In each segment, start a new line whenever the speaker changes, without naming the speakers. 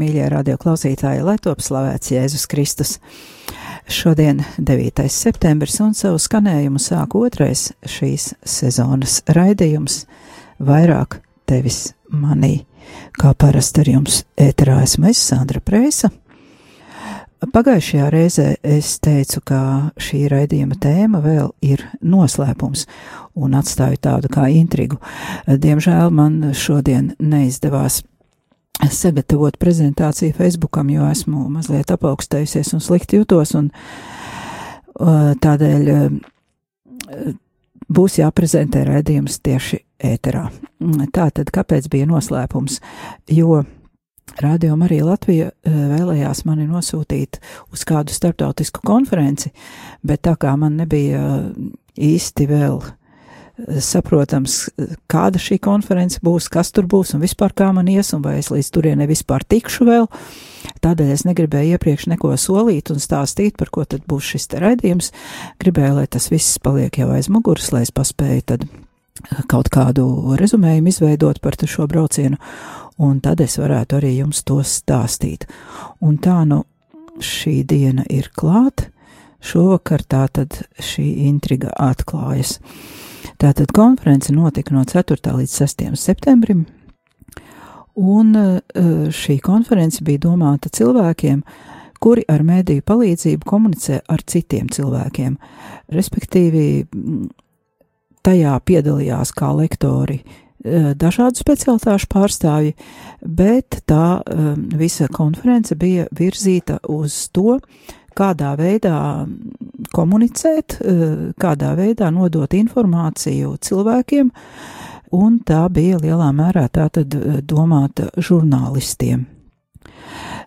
mīļie radioklausītāji, lai top slavēts Jēzus Kristus. Šodien 9. septembris un savu skanējumu sāk otrais šīs sezonas raidījums - vairāk tevis manī. Kā parasti ar jums ēterā esmu es, Sandra Preisa. Pagājušajā reizē es teicu, ka šī raidījuma tēma vēl ir noslēpums un atstāju tādu kā intrigu. Diemžēl man šodien neizdevās sagatavot prezentāciju Facebookam, jo esmu mazliet apaugstējusies un slikti jūtos, un uh, tādēļ uh, būs jāprezentē raidījums tieši ēterā. Tātad, kāpēc bija noslēpums? Jo Radio Marija Latvija uh, vēlējās mani nosūtīt uz kādu starptautisku konferenci, bet tā kā man nebija īsti vēl saprotams, kāda šī konference būs, kas tur būs un vispār kā man ies, un vai es līdz turienei vispār tikšu vēl. Tādēļ es negribēju iepriekš neko solīt un stāstīt, par ko tad būs šis te raidījums. Gribēju, lai tas viss paliek jau aiz muguras, lai es paspēju tad kaut kādu rezumējumu izveidot par šo braucienu, un tad es varētu arī jums to stāstīt. Un tā nu šī diena ir klāta. Šovakar tā tad šī intriga atklājas. Tātad konference notika no 4. līdz 6. septembrim, un šī konference bija domāta cilvēkiem, kuri ar mēdīju palīdzību komunicē ar citiem cilvēkiem. Respektīvi, tajā piedalījās kā lektori dažādu specialitāšu pārstāvji, bet tā visa konference bija virzīta uz to, kādā veidā komunicēt, kādā veidā nodot informāciju cilvēkiem, un tā bija lielā mērā tātad domāta žurnālistiem.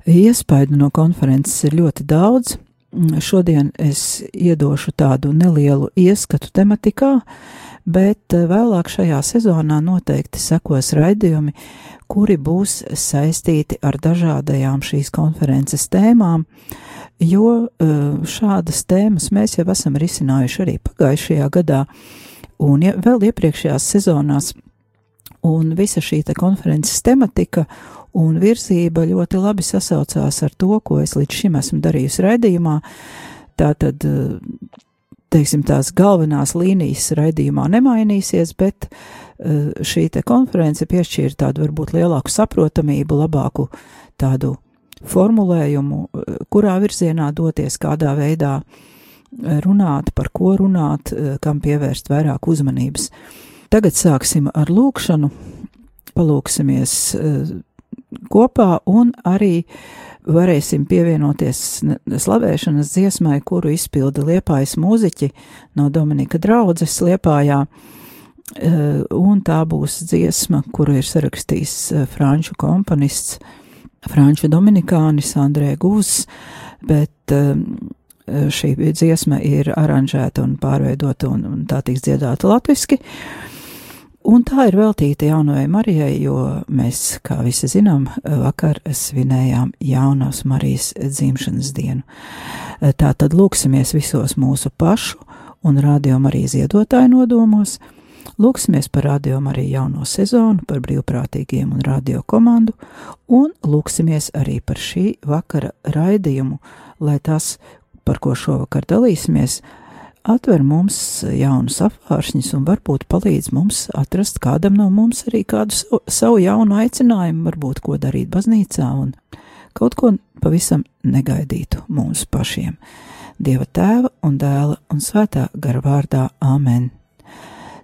Iespaidu no konferences ir ļoti daudz. Šodien es iedošu tādu nelielu ieskatu tematikā, bet vēlāk šajā sezonā noteikti sekos raidījumi, kuri būs saistīti ar dažādajām šīs konferences tēmām, jo šādas tēmas mēs jau esam risinājuši arī pagājušajā gadā un ja, vēl iepriekšējās sezonās, un visa šī te konferences tematika un virzība ļoti labi sasaucās ar to, ko es līdz šim esmu darījusi raidījumā. Tātad, teiksim, tās galvenās līnijas raidījumā nemainīsies, bet šī te konference piešķīra tādu varbūt lielāku saprotamību, labāku tādu formulējumu, kurā virzienā doties, kādā veidā runāt, par ko runāt, kam pievērst vairāk uzmanības. Tagad sāksim ar lūkšanu, palūksimies kopā un arī varēsim pievienoties slavēšanas dziesmai, kuru izpilda liepājas mūziķi no Dominika draudzes liepājā, un tā būs dziesma, kuru ir sarakstījis franču komponists franču dominikānis Andrē Gūs, bet šī dziesma ir aranžēta un pārveidota un, un tā tiks dziedāta latviski. Un tā ir veltīta jaunajai Marijai, jo mēs, kā visi zinām, vakar svinējām jaunās Marijas dzimšanas dienu. Tā tad lūksimies visos mūsu pašu un radio Marijas ziedotāju nodomos, Lūksimies par radio arī jauno sezonu, par brīvprātīgiem un radio komandu, un lūksimies arī par šī vakara raidījumu, lai tas, par ko šovakar dalīsimies, atver mums jaunus apvāršņus un varbūt palīdz mums atrast kādam no mums arī kādu savu, savu jaunu aicinājumu, varbūt ko darīt baznīcā un kaut ko pavisam negaidītu mums pašiem. Dieva tēva un dēla un svētā gara vārdā Āmen.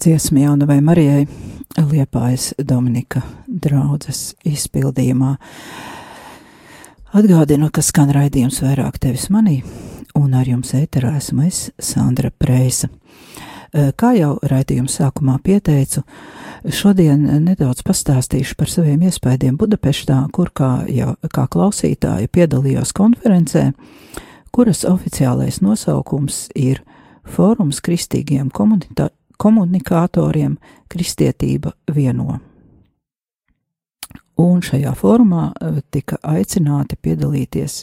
Dziesma Jaunavai Marijai Liepājas Dominika draudzes izpildījumā. Atgādinu, ka skan raidījums vairāk tevis manī, un ar jums ēterā esmu es, Sandra Preisa. Kā jau raidījuma sākumā pieteicu, šodien nedaudz pastāstīšu par saviem iespējām Budapeštā, kur kā, jau, kā klausītāja piedalījos konferencē, kuras oficiālais nosaukums ir Fórums kristīgiem komunitā, komunikatoriem Kristietība vieno. Un šajā formā eh, tika aicināti piedalīties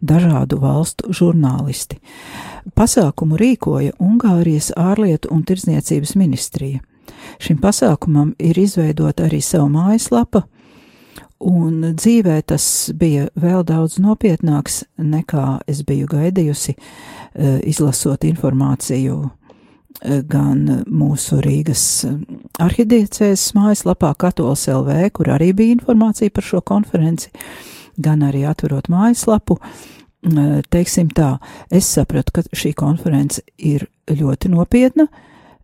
dažādu valstu žurnālisti. Pasākumu rīkoja Ungārijas ārlietu un tirdzniecības ministrija. Šim pasākumam ir izveidota arī sava mājaslapa, un dzīvē tas bija vēl daudz nopietnāks nekā es biju gaidījusi, eh, izlasot informāciju gan mūsu Rīgas arhidiecēs mājaslapā Katols LV, kur arī bija informācija par šo konferenci, gan arī atverot mājaslapu. Teiksim tā, es sapratu, ka šī konference ir ļoti nopietna,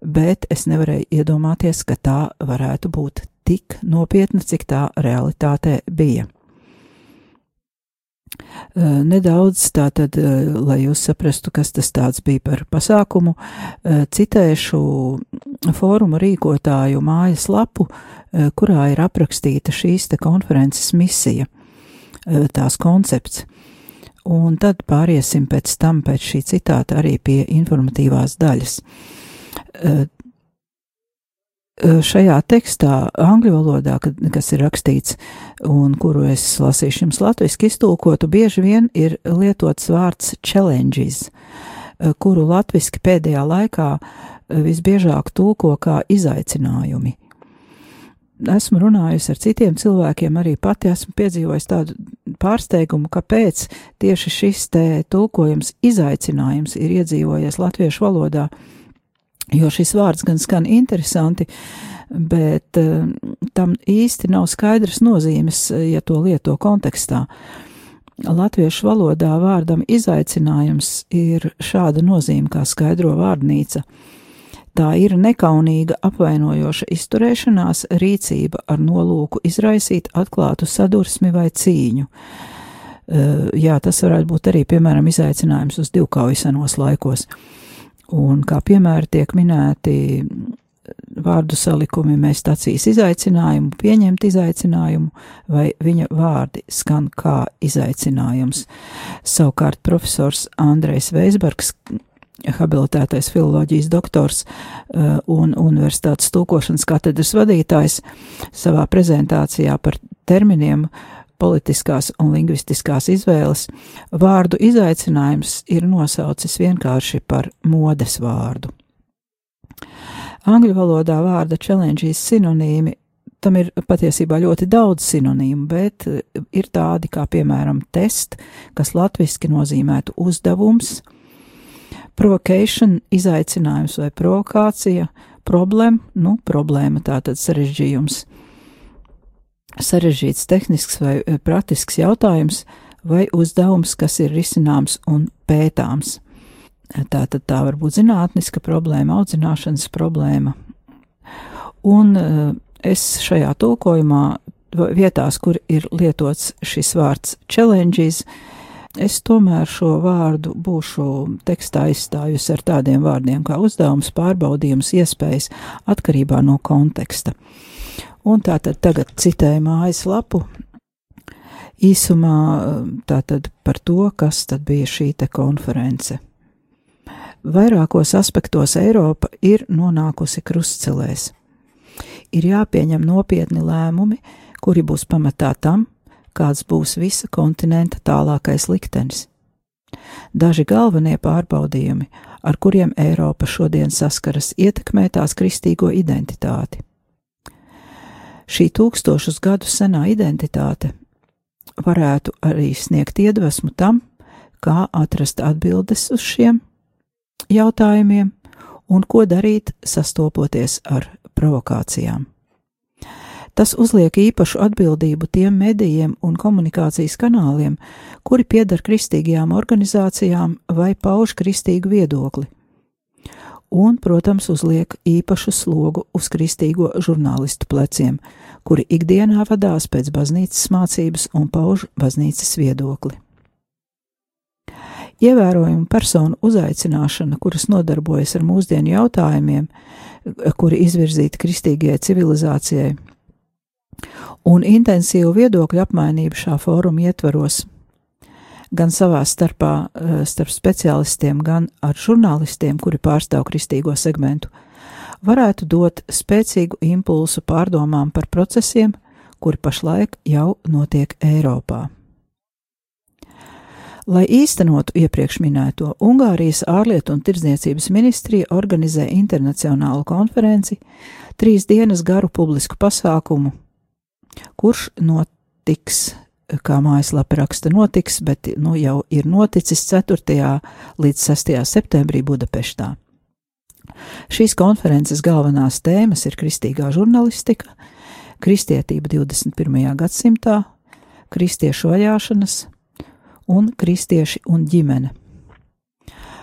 bet es nevarēju iedomāties, ka tā varētu būt tik nopietna, cik tā realitātē bija. Nedaudz tātad, eh, lai jūs saprastu, kas tas tāds bija par pasākumu, citēšu fóruma rīkotāju mājas lapu, kurā ir aprakstīta šīs te konferences misija, tās koncepts. Un tad pāriesim pēc tam, pēc šī citāta, arī pie informatīvās daļas šajā tekstā, angļu valodā, kas ir rakstīts un kuru es lasīšu jums latviešu iztulkotu, bieži vien ir lietots vārds challenges, kuru latviski pēdējā laikā visbiežāk tulko kā izaicinājumi. Esmu runājusi ar citiem cilvēkiem, arī pati esmu piedzīvojis tādu pārsteigumu, kāpēc tieši šis te tulkojums izaicinājums ir iedzīvojies latviešu valodā, uh, jo šis vārds gan skan interesanti, bet uh, tam īsti nav skaidrs nozīmes, ja to lieto kontekstā. Latviešu valodā vārdam izaicinājums ir šāda nozīme, kā skaidro vārnīca. Tā ir nekaunīga, apvainojoša izturēšanās, rīcība ar nolūku izraisīt atklātu sadursmi vai cīņu. Uh, jā, tas varētu būt arī, piemēram, izaicinājums uz divkauju senos laikos. Un kā piemēri tiek minēti vārdu salikumi mēs stacijas izaicinājumu, pieņemt izaicinājumu, vai viņa vārdi skan kā izaicinājums. Savukārt profesors Andrejs Veisbergs, habilitētais filoloģijas doktors uh, un universitātes tūkošanas katedras vadītājs, savā prezentācijā par terminiem uh, politiskās un lingvistiskās izvēles, vārdu izaicinājums ir nosaucis vienkārši par modes vārdu. Angļu valodā vārda challenges sinonīmi tam ir patiesībā ļoti daudz sinonīmu, bet ir tādi kā piemēram test, kas latviski nozīmētu uzdevums, provocation, izaicinājums vai provokācija, problēma, nu, problēma tātad sarežģījums, sarežģīts tehnisks vai eh, praktisks jautājums vai uzdevums, kas ir risināms un pētāms. Tā tad tā var būt zinātniska problēma, audzināšanas problēma. Un eh, es šajā tulkojumā, vietās, kur ir lietots šis vārds challenges, es tomēr šo vārdu būšu tekstā izstājusi ar tādiem vārdiem kā uzdevums, pārbaudījums, iespējas atkarībā no konteksta. Un tā tad tagad citēju mājas lapu. Īsumā tātad par to, kas tad bija šī te konference. Vairākos aspektos Eiropa ir nonākusi krustcelēs. Ir jāpieņem nopietni lēmumi, kuri būs pamatā tam, kāds būs visa kontinenta tālākais liktenis. Daži galvenie pārbaudījumi, ar kuriem Eiropa šodien saskaras, ietekmē tās kristīgo identitāti šī tūkstošus gadu senā identitāte varētu arī sniegt iedvesmu tam, kā atrast atbildes uz šiem jautājumiem un ko darīt sastopoties ar provokācijām. Tas uzliek īpašu atbildību tiem medijiem un komunikācijas kanāliem, kuri piedar kristīgajām organizācijām vai pauž kristīgu viedokli. Un, protams, uzliek īpašu slogu uz kristīgo žurnālistu pleciem, kuri ikdienā vadās pēc baznīcas mācības un pauž baznīcas viedokli. Ievērojama personu uzaicināšana, kuras nodarbojas ar mūsdienu jautājumiem, kuri izvirzīti kristīgajai civilizācijai, un intensīvu viedokļu apmaiņu šā fóruma ietvaros, gan savā starpā starp speciālistiem, gan ar žurnālistiem, kuri pārstāv kristīgo segmentu, varētu dot spēcīgu impulsu pārdomām par procesiem, kuri pašlaik jau notiek Eiropā. Lai īstenotu iepriekš minēto, Ungārijas ārlietu un tirdzniecības ministrija organizē internacionālu konferenci, trīs dienas garu publisku pasākumu, kurš notiks, kā mājaslapa raksta, notiks, bet nu, jau ir noticis 4. līdz 6. septembrī Budapeštā. Šīs konferences galvenās tēmas ir kristīgā žurnālistika, kristietība 21. gadsimtā, kristiešu vajāšanas, un kristieši un ģimene.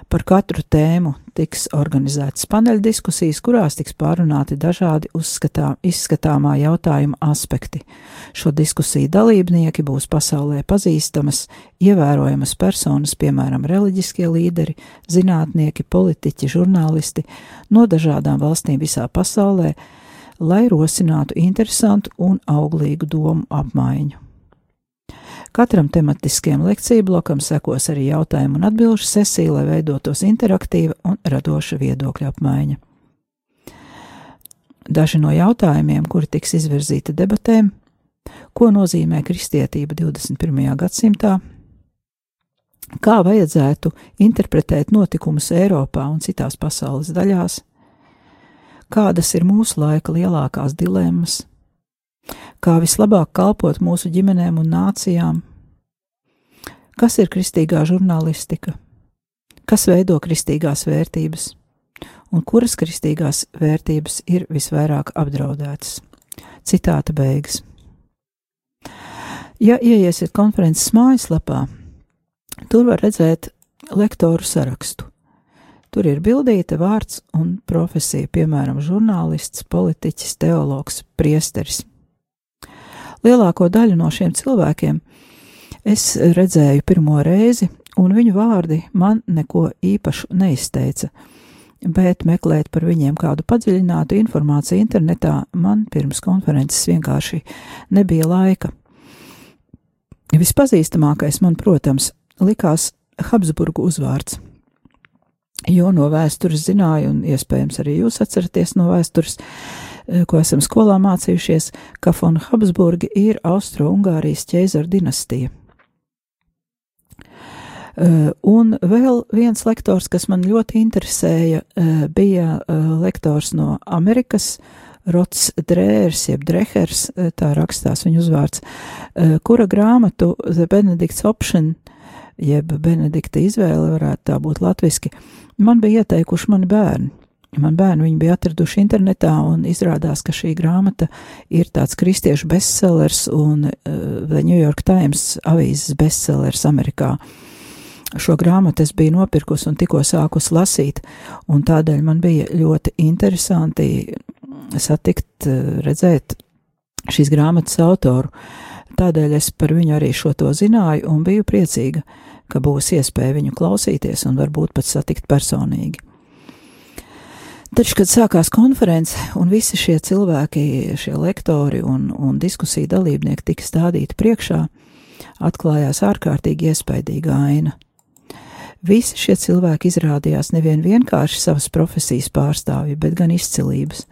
Par katru tēmu tiks organizētas paneļdiskusijas, kurās tiks pārunāti dažādi uzskatā, izskatāmā jautājuma aspekti. Šo diskusiju dalībnieki būs pasaulē pazīstamas, ievērojamas personas, piemēram, reliģiskie līderi, zinātnieki, politiķi, žurnālisti no dažādām valstīm visā pasaulē, lai rosinātu interesantu un auglīgu domu apmaiņu. Katram tematiskajam lekciju blokam sekos arī jautājumu un atbilžu sesija, lai veidotos interaktīva un radoša viedokļa apmaiņa. Daži no jautājumiem, kuri tiks izvirzīti debatēm, ko nozīmē kristietība 21. gadsimtā, kā vajadzētu interpretēt notikumus Eiropā un citās pasaules daļās, kādas ir mūsu laika lielākās dilemmas, kā vislabāk kalpot mūsu ģimenēm un nācijām. Kas ir kristīgā žurnālistika? Kas veido kristīgās vērtības? Un kuras kristīgās vērtības ir visvairāk apdraudētas? Citāta beigas. Ja ieiesiet konferences mājaslapā, tur var redzēt lektoru sarakstu. Tur ir bildīta vārds un profesija, piemēram, žurnālists, politiķis, teologs, priesteris. Lielāko daļu no šiem cilvēkiem. Es redzēju pirmo reizi, un viņu vārdi man neko īpašu neizteica, bet meklēt par viņiem kādu padziļinātu informāciju internetā man pirms konferences vienkārši nebija laika. Vispazīstamākais man, protams, likās Habsburgu uzvārds, jo no vēstures zināju, un iespējams arī jūs atceraties no vēstures, Eh, ko esam skolā mācījušies, ka von Habsburgi ir Austro-Ungārijas ķēzara dinastija. Uh, un vēl viens lektors, kas man ļoti interesēja, uh, bija lektors no Amerikas, Rots Drērs, jeb Drehers, tā rakstās viņa uzvārds, kura grāmatu The Benedict's Option, jeb Benedikta izvēle varētu tā būt latviski, man bija ieteikuši mani bērni. Man bērni viņu bija atraduši internetā, un izrādās, ka šī grāmata ir tāds kristiešu bestsellers un uh, The New York Times avīzes bestsellers Amerikā. Šo grāmatu es biju nopirkus un tikko sākus lasīt, un tādēļ man bija ļoti interesanti satikt, uh, redzēt šīs grāmatas autoru. Tādēļ es par viņu arī šo to zināju un biju priecīga, ka būs iespēja viņu klausīties un varbūt pat satikt personīgi. Taču, kad sākās konference un visi šie cilvēki, šie lektori un, un diskusiju dalībnieki tika stādīti priekšā, atklājās ārkārtīgi iespaidīga aina. Visi šie cilvēki izrādījās nevien vienkārši savas profesijas pārstāvji, bet gan izcilības,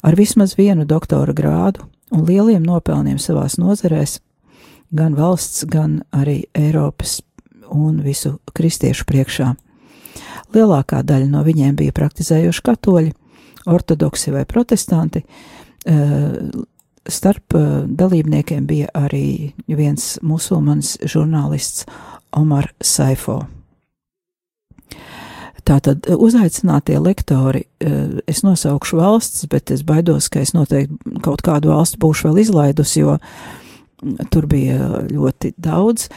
ar vismaz vienu doktora grādu un lieliem nopelniem savās nozarēs, gan valsts, gan arī Eiropas un visu kristiešu priekšā. Lielākā daļa no viņiem bija praktizējuši katoļi, ortodoksi vai protestanti. Eh, starp eh, dalībniekiem bija arī viens musulmanis žurnālists Omar Saifo. Tātad uzaicinātie lektori, eh, es nosaukšu valsts, bet es baidos, ka es noteikti kaut kādu valstu būšu vēl izlaidusi, jo tur bija ļoti daudz.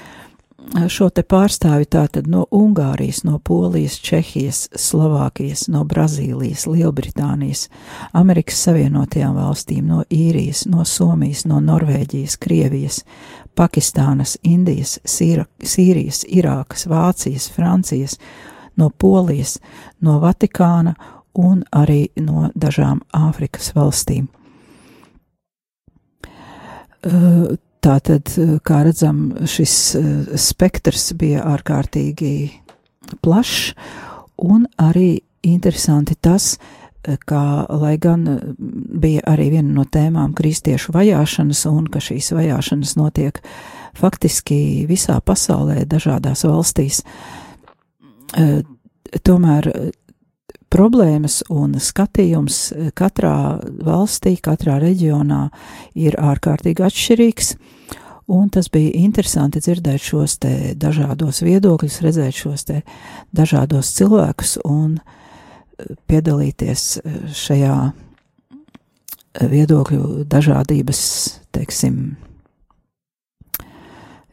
Šo te pārstāvi tātad no Ungārijas, no Polijas, Čehijas, Slovākijas, no Brazīlijas, Lielbritānijas, Amerikas Savienotajām valstīm, no Īrijas, no Somijas, no Norvēģijas, Krievijas, Pakistānas, Indijas, Sīra, Sīrijas, Irākas, Vācijas, Francijas, no Polijas, no Vatikāna un arī no dažām Āfrikas valstīm. Uh, Tātad, kā redzam, šis spektrs bija ārkārtīgi plašs, un arī interesanti tas, ka, lai gan bija arī viena no tēmām kristiešu vajāšanas, un ka šīs vajāšanas notiek faktiski visā pasaulē, dažādās valstīs, tomēr problēmas un skatījums katrā valstī, katrā reģionā ir ārkārtīgi atšķirīgs. Un tas bija interesanti dzirdēt šos te dažādos viedokļus, redzēt šos te dažādos cilvēkus un eh, piedalīties eh, šajā eh, viedokļu dažādības, teiksim,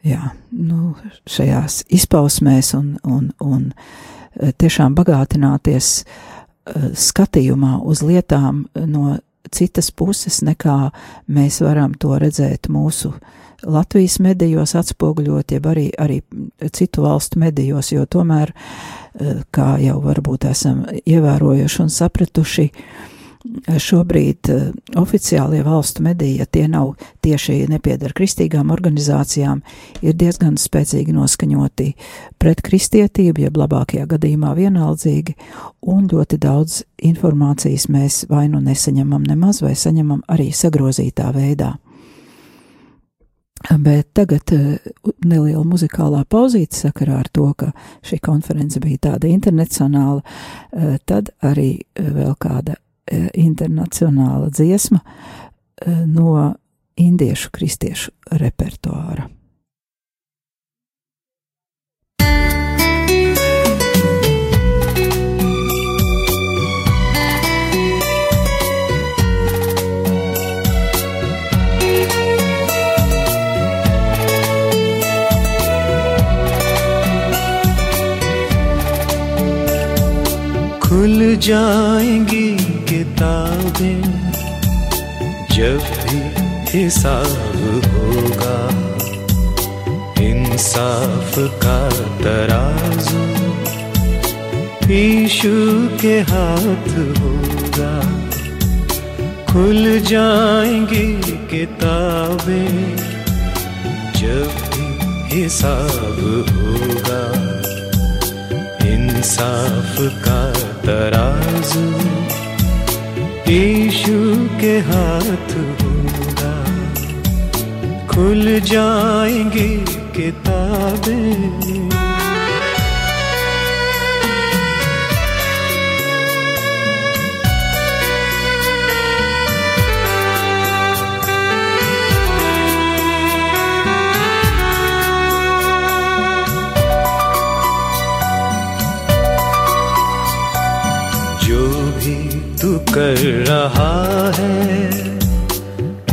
jā, nu, šajās izpausmēs un, un, un tiešām bagātināties skatījumā uz lietām no citas puses, nekā mēs varam to redzēt mūsu uh, Latvijas medijos atspoguļot, jeb arī, arī citu valstu medijos, jo tomēr, eh, kā jau varbūt esam ievērojuši un sapratuši, šobrīd uh, oficiālie valstu mediji, ja tie nav tieši nepiedara kristīgām organizācijām, ir diezgan spēcīgi noskaņoti pret kristietību, jeb labākajā gadījumā vienaldzīgi, un ļoti daudz informācijas mēs vai nu nesaņemam nemaz, vai saņemam arī sagrozītā veidā. Bet tagad eh, neliela muzikālā pauzīte sakarā ar to, ka šī konference bija tāda internacionāla, eh, tad arī eh, vēl kāda internacionāla dziesma no indiešu kristiešu repertuāra.
खुल जाएंगी किताबें जब भी हिसाब होगा, इंसाफ का तराजू ईशु के हाथ होगा। खुल जाएँगी किताबें जब भी हिसाब होगा, इंसाफ का तराजू यीशु के हाथ होगा। खुल जाएँगे किताबें। कर रहा है।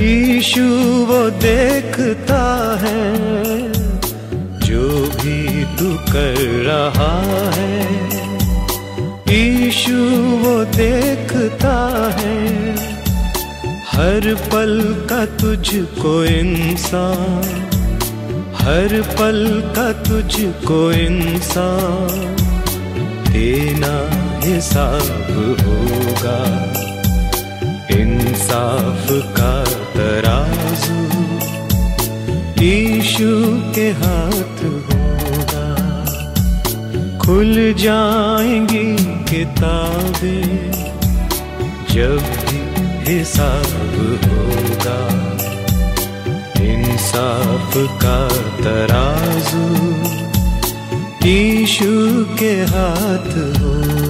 ईशु वो देखता है। जो भी तू कर रहा है। ईशु वो देखता है। हर पल का तुझको इंसान। हर पल का तुझको इंसान। देना हिसाब होगा। इंसाफ का तराजू ईशु के हाथ होगा। खुल जाएँगी किताबें जब भी हिसाब होगा। इंसाफ का तराजू ईशु के हाथ होगा।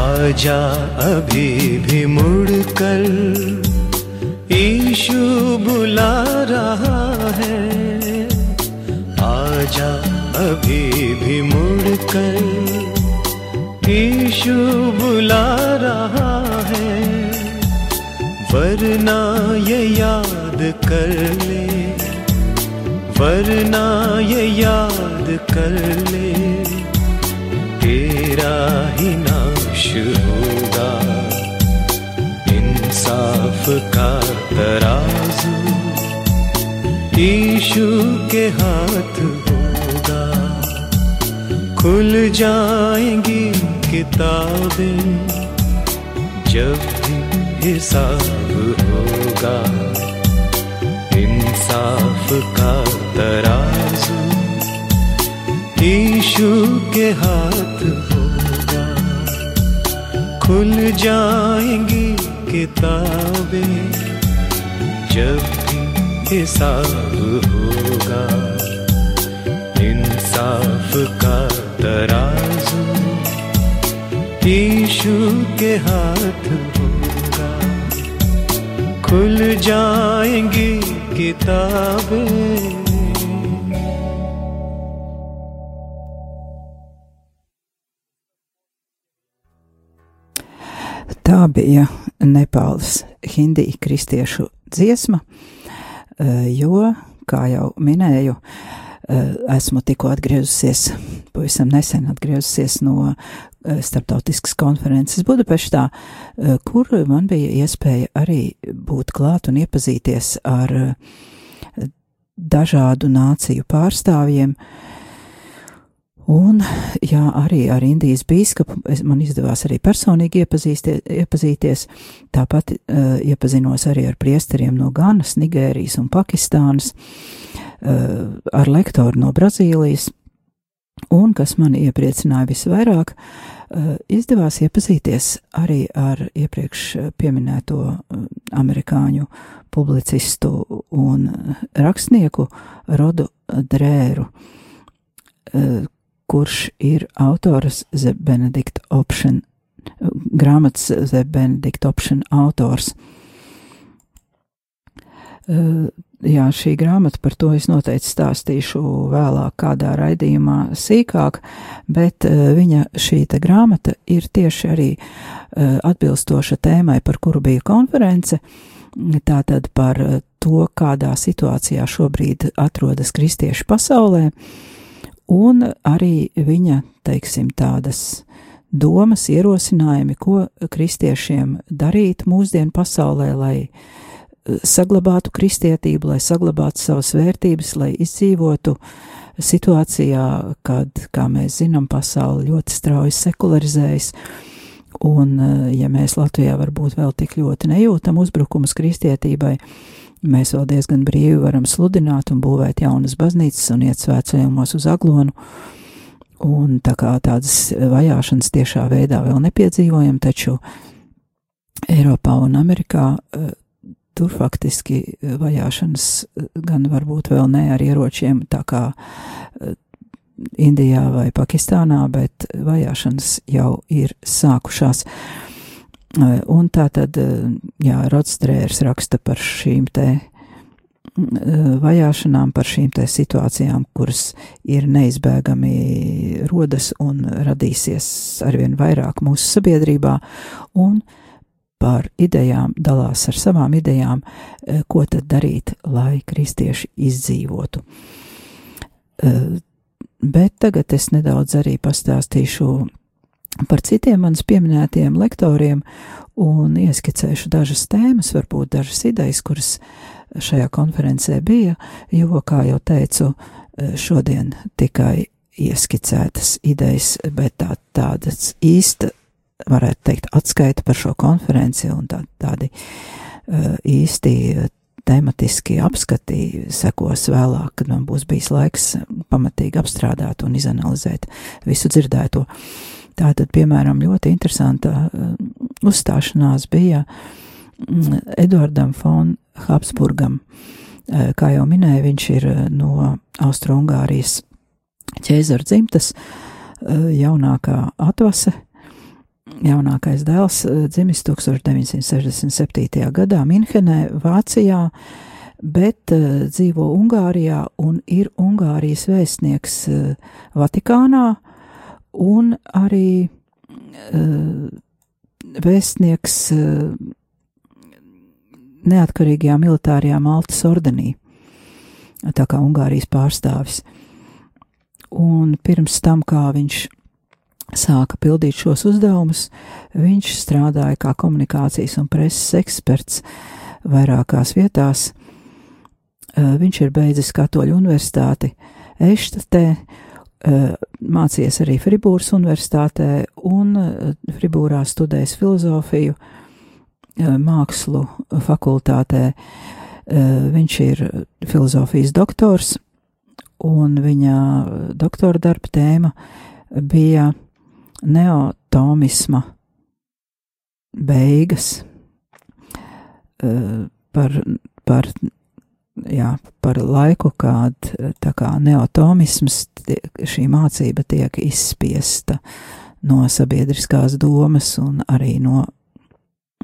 आजा अभी भी मुड़ कर ईशु बुला रहा अभी भी मुड़ कर ईशु बुला रहा है, वरना ये याद कर ले, वरना ये याद कर ले, तेरा ही नाश होगा। इंसाफ का तराजू ईशु के हाथ खुल जाएँगी किताबें जब भी हिसाब होगा। इंसाफ का तराजू ईशु के हाथ होगा। खुल जाएँगी किताबें जब भी हिसाब होगा। इंसाफ का तराजू ईशु के हाथ होगा खुल जाएंगी किताबें
Tā bija Nepāles Hindija kristiešu dziesma, eh, jo, kā jau minēju, eh, esmu tikko atgriezusies, pavisam nesen atgriezusies no eh, starptautiskas konferences Budapeštā, kur man bija iespēja arī būt klāt un iepazīties ar dažādu nāciju pārstāvjiem, Un, jā, arī ar Indijas bīskapu man izdevās arī personīgi iepazīties. Tāpat uh, iepazinos arī ar priesteriem no Ganas, Nigērijas un Pakistānas, uh, ar lektoru no Brazīlijas. Un, kas mani iepriecināja visvairāk, uh, izdevās iepazīties arī ar iepriekš pieminēto uh, amerikāņu publicistu un rakstnieku Rodu Drēru. Kurš ir autors The Benedict Option, grāmatas The Benedict Option autors. Uh, jā, šī grāmata par to es noteikti stāstīšu vēlāk kādā raidījumā sīkāk, bet uh, viņa šī te grāmata ir tieši arī uh, atbilstoša tēmai, par kuru bija konference, tātad par to, kādā situācijā šobrīd atrodas kristieši pasaulē, uh, un arī viņa, teiksim, tādas domas, ierosinājumi, ko kristiešiem darīt mūsdienu pasaulē, lai eh, saglabātu kristietību, lai saglabātu savas vērtības, lai izdzīvotu situācijā, kad, kā mēs zinām, pasauli ļoti strauji sekularizējas. Un, eh, ja mēs Latvijā varbūt vēl tik ļoti nejūtam uzbrukumus kristietībai, Mēs vēl diezgan brīvi varam sludināt un būvēt jaunas baznīcas un iet svētceļumos uz aglonu. Un tā kā tādas vajāšanas tiešā veidā vēl nepiedzīvojam, taču Eiropā un Amerikā uh, tur faktiski vajāšanas gan varbūt vēl ne ar ieročiem, tā kā uh, Indijā vai Pakistānā, bet vajāšanas jau ir sākušās. Uh, Un tā tad, jā, Rodstrērs raksta par šīm te vajāšanām, par šīm te situācijām, kuras ir neizbēgami rodas un radīsies arvien vairāk mūsu sabiedrībā, un par idejām dalās ar savām idejām, ko tad darīt, lai kristieši izdzīvotu. Bet tagad es nedaudz arī pastāstīšu par citiem manis pieminētiem lektoriem un ieskicēšu dažas tēmas, varbūt dažas idejas, kuras šajā konferencē bija, jo, kā jau teicu, šodien tikai ieskicētas idejas, bet tā, tādas īsta, varētu teikt, atskaita par šo konferenci un tā, tādi īsti tematiski apskati sekos vēlāk, kad man būs bijis laiks pamatīgi apstrādāt un izanalizēt visu dzirdēto. Tātad, piemēram, ļoti interesanta uh, uzstāšanās bija mm, Eduardam von Habsburgam. Uh, kā jau minēju, viņš ir uh, no Austro-Ungārijas ķēzara dzimtas, jaunākā atvase, jaunākais dēls uh, dzimis 1967. gadā Minhenē, Vācijā, bet uh, dzīvo Ungārijā un ir Ungārijas vēstnieks uh, Vatikānā un arī vēstnieks neatkarīgajā militārajā Maltas ordenī, tā kā Ungārijas pārstāvis. Un pirms tam, kā viņš sāka pildīt šos uzdevumus, viņš strādāja kā komunikācijas un preses eksperts vairākās vietās. Viņš ir beidzis Katoļu universitāti Eštatē, mācījies arī Fribūras universitātē un Fribūrā studējis filozofiju, mākslu fakultātē. Viņš ir filozofijas doktors, un viņa doktora darba tēma bija neotomisma beigas par, par, jā, par laiku, kad tā kā neotomisms, šī mācība tiek izspiesta no sabiedriskās domas un arī no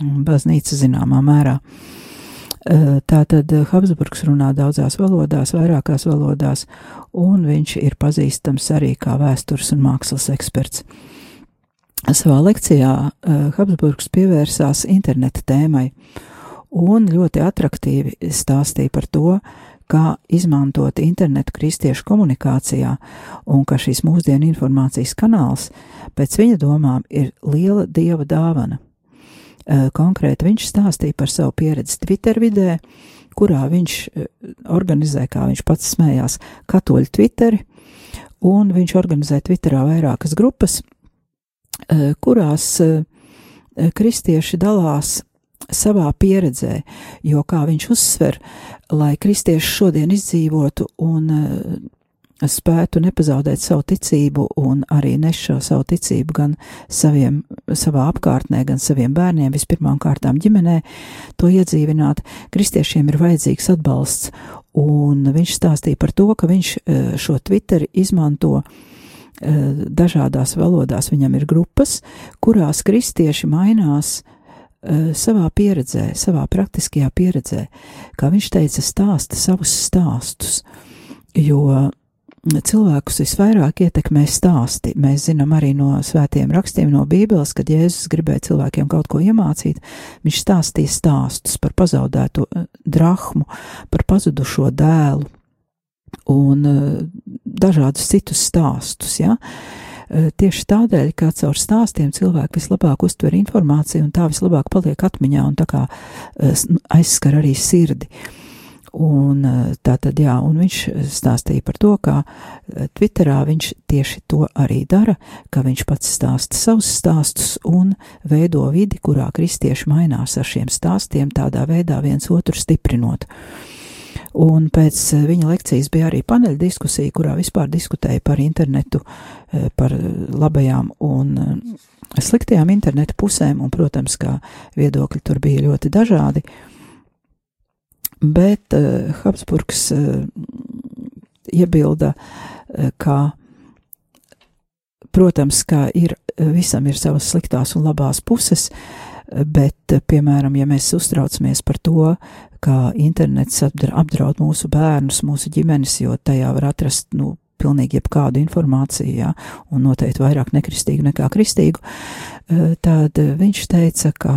baznīca zināmā mērā. Tātad Habsburgs runā daudzās valodās, vairākās valodās, un viņš ir pazīstams arī kā vēstures un mākslas eksperts. Savā lekcijā Habsburgs pievērsās interneta tēmai un ļoti attraktīvi stāstīja par to, kā izmantot internetu kristiešu komunikācijā, un ka šis mūsdienu informācijas kanāls pēc viņa domām ir liela dieva dāvana. Eh, konkrēti viņš stāstīja par savu pieredzi Twitter vidē, kurā viņš eh, organizē, kā viņš pats smējās, katoļu Twitteri, un viņš organizē Twitterā vairākas grupas, eh, kurās kristieši dalās savā pieredzē, jo, kā viņš uzsver, lai kristieši šodien izdzīvotu un spētu nepazaudēt savu ticību un arī nes šo savu ticību gan saviem, savā apkārtnē, gan saviem bērniem, vispirmām kārtām ģimenē, to iedzīvināt, kristiešiem ir vajadzīgs atbalsts, un viņš stāstīja par to, ka viņš šo Twitteri izmanto e, dažādās valodās, viņam ir grupas, kurās kristieši mainās e, savā pieredzē, savā praktiskajā pieredzē, kā viņš teica, stāsta savus stāstus, jo cilvēkus visvairāk ietekmē stāsti. Mēs zinām arī no svētiem rakstiem, no Bībeles, kad Jēzus gribēja cilvēkiem kaut ko iemācīt, viņš stāstīja stāstus par pazaudēto eh, drahmu, par pazudušo dēlu un eh, dažādus citus stāstus. Ja? Eh, tieši tādēļ, ka caur stāstiem cilvēki vislabāk uztver informāciju un tā vislabāk paliek atmiņā un tā kā aizskar arī sirdi. Uh, Un eh, tā tad, jā, un viņš stāstīja par to, eh, Twitterā viņš tieši to arī dara, ka viņš pats stāsta savus stāstus un veido vidi, kurā kristieši mainās ar šiem stāstiem, tādā veidā viens otru stiprinot. Un pēc eh, viņa lekcijas bija arī paneļa diskusija, kurā vispār diskutēja par internetu, par labajām un sliktajām internetu pusēm, un, protams, kā viedokļi tur bija ļoti dažādi. Uh, bet uh, Habsburgs uh, iebilda, uh, ka, protams, ka ir, visam ir savas sliktās un labās puses, bet, piemēram, ja mēs uztraucamies par to, kā internets apdraud mūsu bērnus, mūsu ģimenes, jo tajā var atrast, nu, pilnīgi jebkādu informāciju, jā, un noteikti vairāk nekristīgu nekā kristīgu, tad viņš teica, ka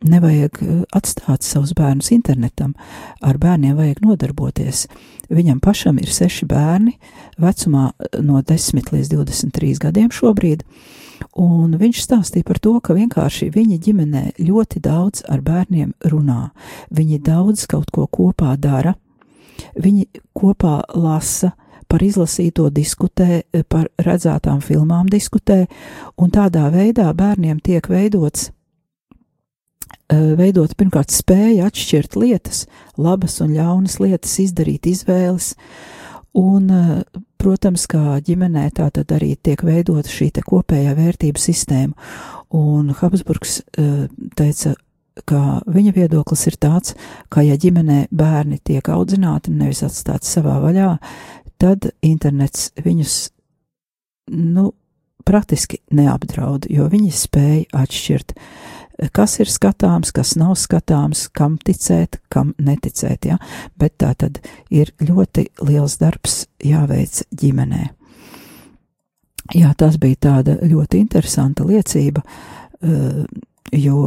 Nevajag eh, atstāt savus bērnus internetam, ar bērniem vajag nodarboties. Viņam pašam ir seši bērni, vecumā eh, no 10 līdz 23 gadiem šobrīd, un viņš stāstīja par to, ka vienkārši viņa ģimenē ļoti daudz ar bērniem runā. Viņi daudz kaut ko kopā dara, viņi kopā lasa, par izlasīto diskutē, eh, par redzētām filmām diskutē, un tādā veidā bērniem tiek veidots veidot pirmkārt spēju atšķirt lietas, labas un ļaunas lietas, izdarīt izvēles, un, eh, protams, kā ģimenē tā tad arī tiek veidota šī kopējā vērtību sistēma, un Habsburgs eh, teica, ka viņa viedoklis ir tāds, ka ja ģimenē bērni tiek audzināti, nevis atstāti savā vaļā, tad internets viņus, nu, praktiski neapdraud, jo viņi spēja atšķirt, kas ir skatāms, kas nav skatāms, kam ticēt, kam neticēt, ja? bet tā tad ir ļoti liels darbs jāveic ģimenē. Jā, tas bija tāda ļoti interesanta liecība, eh, jo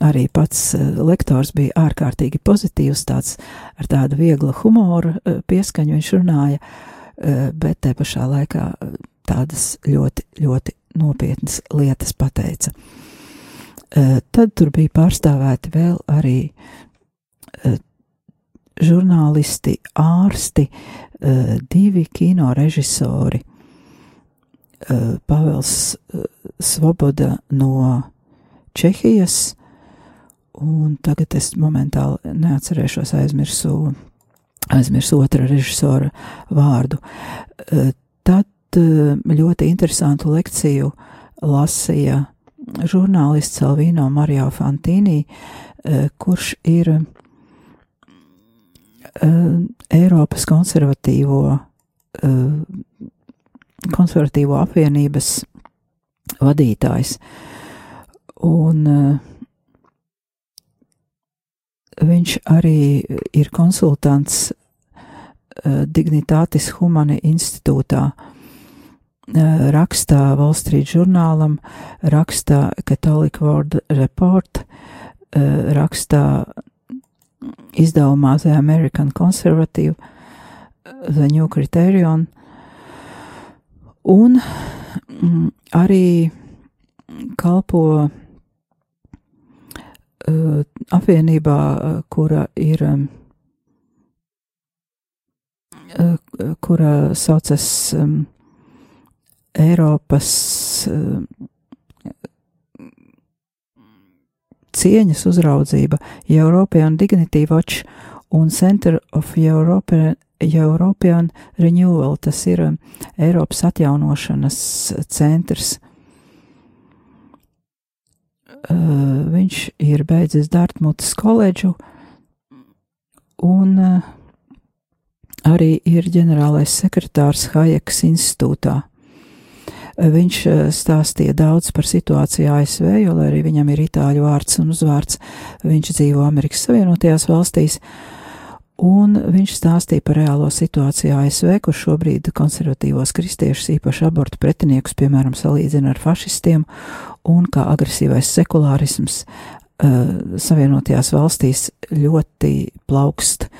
arī pats eh, lektors bija ārkārtīgi pozitīvs, tāds ar tādu vieglu humoru eh, pieskaņu viņš runāja, bet te pašā laikā tādas ļoti, ļoti nopietnas lietas pateica. Tad tur bija pārstāvēti vēl arī žurnālisti, ārsti, divi kino režisori, Eh, Pāvils eh, Svoboda no Čehijas, un tagad es momentāli neatcerēšos, aizmirsu, aizmirsu otra režisora vārdu. Eh, tad ļoti interesantu lekciju lasīja žurnālists Salvino Mario Fantīnī, kurš ir Eiropas konservatīvo konservatīvo apvienības vadītājs. Un viņš arī ir konsultants Dignitātis Humani institūtā. Uh, rakstā Wall Street žurnālam, rakstā Catholic World Report, rakstā izdevumā The American Conservative, The New Criterion, un mm, arī kalpo apvienībā, kura ir, kura saucas um, Eiropas uh, cieņas uzraudzība, European Dignity Watch un Center of European European Renewal, tas ir um, Eiropas atjaunošanas centrs. Uh, viņš ir beidzis Dartmutas koledžu un uh, arī ir ģenerālais sekretārs Hajekas institūtā. Viņš uh, stāstīja daudz par situāciju ASV, jo, lai arī viņam ir itāļu vārds un uzvārds, viņš dzīvo Amerikas Savienotajās valstīs. Un viņš stāstīja par reālo situāciju ASV, kur šobrīd konservatīvos kristiešus, īpaši abortu pretiniekus, piemēram, salīdzina ar fašistiem, un kā agresīvais sekulārisms uh, Savienotajās valstīs ļoti plaukst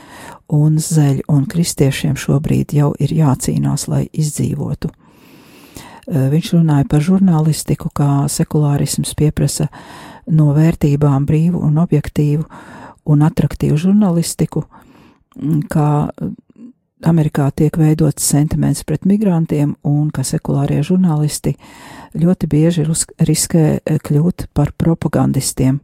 un zeļ, un kristiešiem šobrīd jau ir jācīnās, lai izdzīvotu. Uh, viņš runāja par žurnālistiku, kā sekulārisms pieprasa no vērtībām brīvu un objektīvu un atraktīvu žurnālistiku, uh, kā Amerikā tiek veidots sentiments pret migrantiem un ka sekulārie žurnālisti ļoti bieži riskē eh, kļūt par propagandistiem.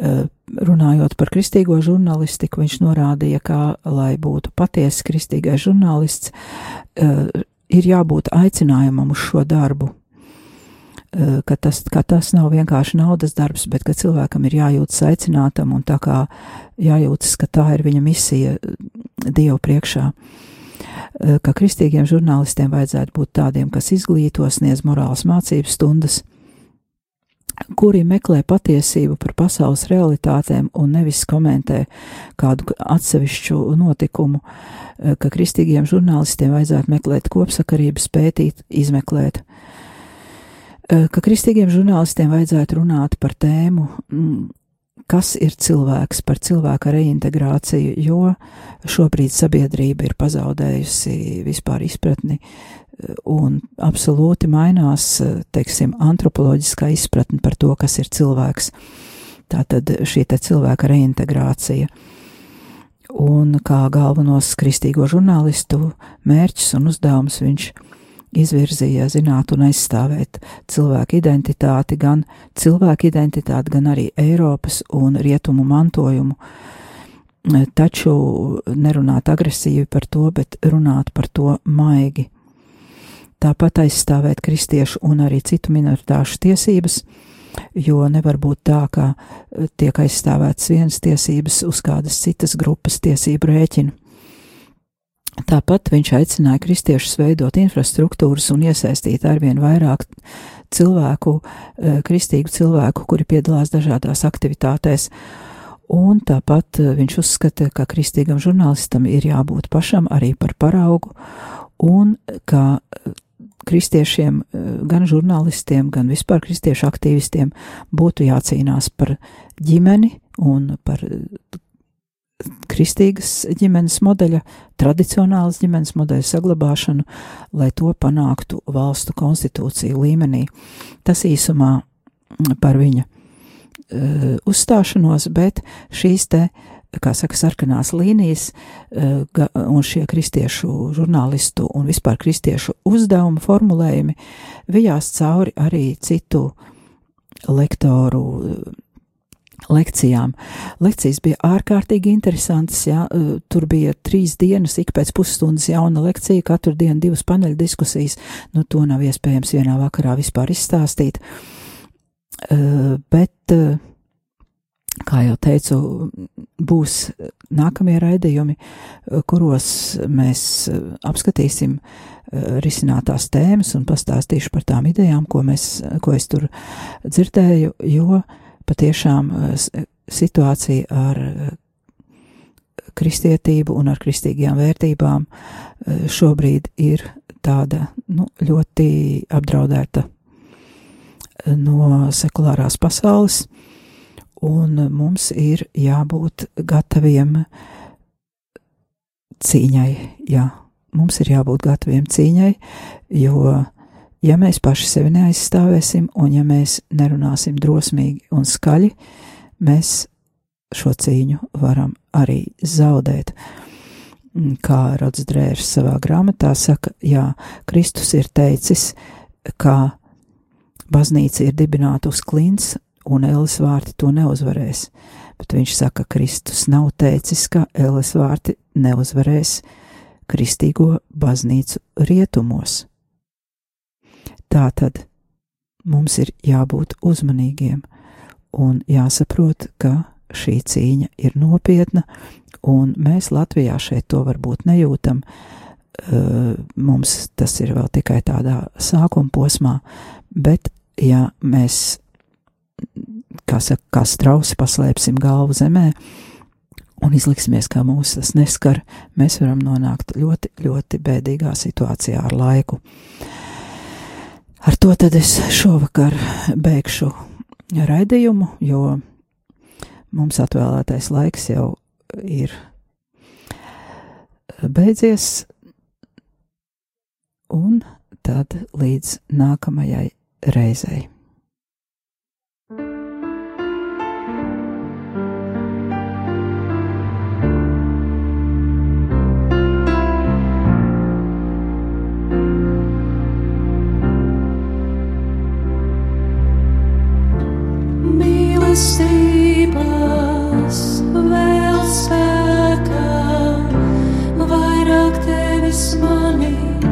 Eh, runājot par kristīgo žurnālistiku, viņš norādīja, ka, lai būtu patiesi kristīgais žurnālists, eh, ir jābūt aicinājumam uz šo darbu, ka tas, ka tas nav vienkārši naudas darbs, bet ka cilvēkam ir jājūtas aicinātam un tā kā jājūtas, ka tā ir viņa misija Dievu priekšā. Ka kristīgiem žurnālistiem vajadzētu būt tādiem, kas izglīto, sniedz morāls mācības stundas, kuri meklē patiesību par pasaules realitātēm un nevis komentē kādu atsevišķu notikumu, ka kristīgiem žurnālistiem vajadzētu meklēt kopsakarības, pētīt, izmeklēt. Eh, ka kristīgiem žurnālistiem vajadzētu runāt par tēmu, mm, kas ir cilvēks, par cilvēka reintegrāciju, jo šobrīd sabiedrība ir pazaudējusi vispār izpratni eh, un absolūti mainās, teiksim, antropoloģiskā izpratne par to, kas ir cilvēks. Tātad šī te cilvēka reintegrācija. Un kā galvenos kristīgo žurnālistu mērķus un uzdevumus viņš ir izvirzīja zināt un aizstāvēt cilvēku identitāti, gan cilvēku identitāti, gan arī Eiropas un rietumu mantojumu. Taču nerunāt agresīvi par to, bet runāt par to maigi. Tāpat aizstāvēt kristiešu un arī citu minoritāšu tiesības, jo nevar būt tā, ka tiek aizstāvētas vienas tiesības uz kādas citas grupas tiesību rēķinu. Tāpat viņš aicināja kristiešus veidot infrastruktūras un iesaistīt arvien vairāk cilvēku, eh, kristīgu cilvēku, kuri piedalās dažādās aktivitātēs. Un tāpat eh, viņš uzskata, ka kristīgam žurnālistam ir jābūt pašam arī par paraugu, un ka eh, kristiešiem, gan žurnālistiem, gan vispār kristiešu aktīvistiem būtu jācīnās par ģimeni un par kristīgas ģimenes modeļa, tradicionālas ģimenes modeļa saglabāšanu, lai to panāktu valstu konstitūciju līmenī. Tas īsumā par viņa uh, uzstāšanos, bet šīs te, kā saka, sarkanās līnijas uh, un šie kristiešu žurnālistu un vispār kristiešu uzdevumu formulējumi vijās cauri arī citu lektoru uh, lekcijām. Lekcijas bija ārkārtīgi interesantas, jā, tur bija trīs dienas, ik pēc pusstundas jauna lekcija, katru dienu divas paneļa diskusijas, nu to nav iespējams vienā vakarā vispār izstāstīt, bet, kā jau teicu, būs nākamie raidījumi, kuros mēs apskatīsim risinātās tēmas un pastāstīšu par tām idejām, ko, mēs, ko es tur dzirdēju, jo patiešām eh, situācija ar eh, kristietību un ar kristīgajām vērtībām eh, šobrīd ir tāda nu, ļoti apdraudēta no sekulārās pasaules, un mums ir jābūt gataviem cīņai. Jā, mums ir jābūt gataviem cīņai, jo Ja mēs paši sevi neaizstāvēsim, un ja mēs nerunāsim drosmīgi un skaļi, mēs šo cīņu varam arī zaudēt. Kā Rods Drērs savā grāmatā saka, jā, Kristus ir teicis, ka baznīca ir dibināta uz klints, un Elis vārti to neuzvarēs, bet viņš saka, Kristus nav teicis, ka Elis vārti neuzvarēs kristīgo baznīcu rietumos. Tā tad mums ir jābūt uzmanīgiem un jāsaprot, ka šī cīņa ir nopietna, un mēs Latvijā šeit to varbūt nejūtam. Mums tas ir vēl tikai tādā sākuma posmā, bet ja mēs, kā saka, kā strausi paslēpsim galvu zemē un izliksimies, ka mūs tas neskar, mēs varam nonākt ļoti, ļoti bēdīgā situācijā ar laiku. Ar to tad es šovakar beigšu raidījumu, jo mums atvēlētais laiks jau ir beidzies, un tad līdz nākamajai reizei.
Vēl spēkā, vairāk tevis manī.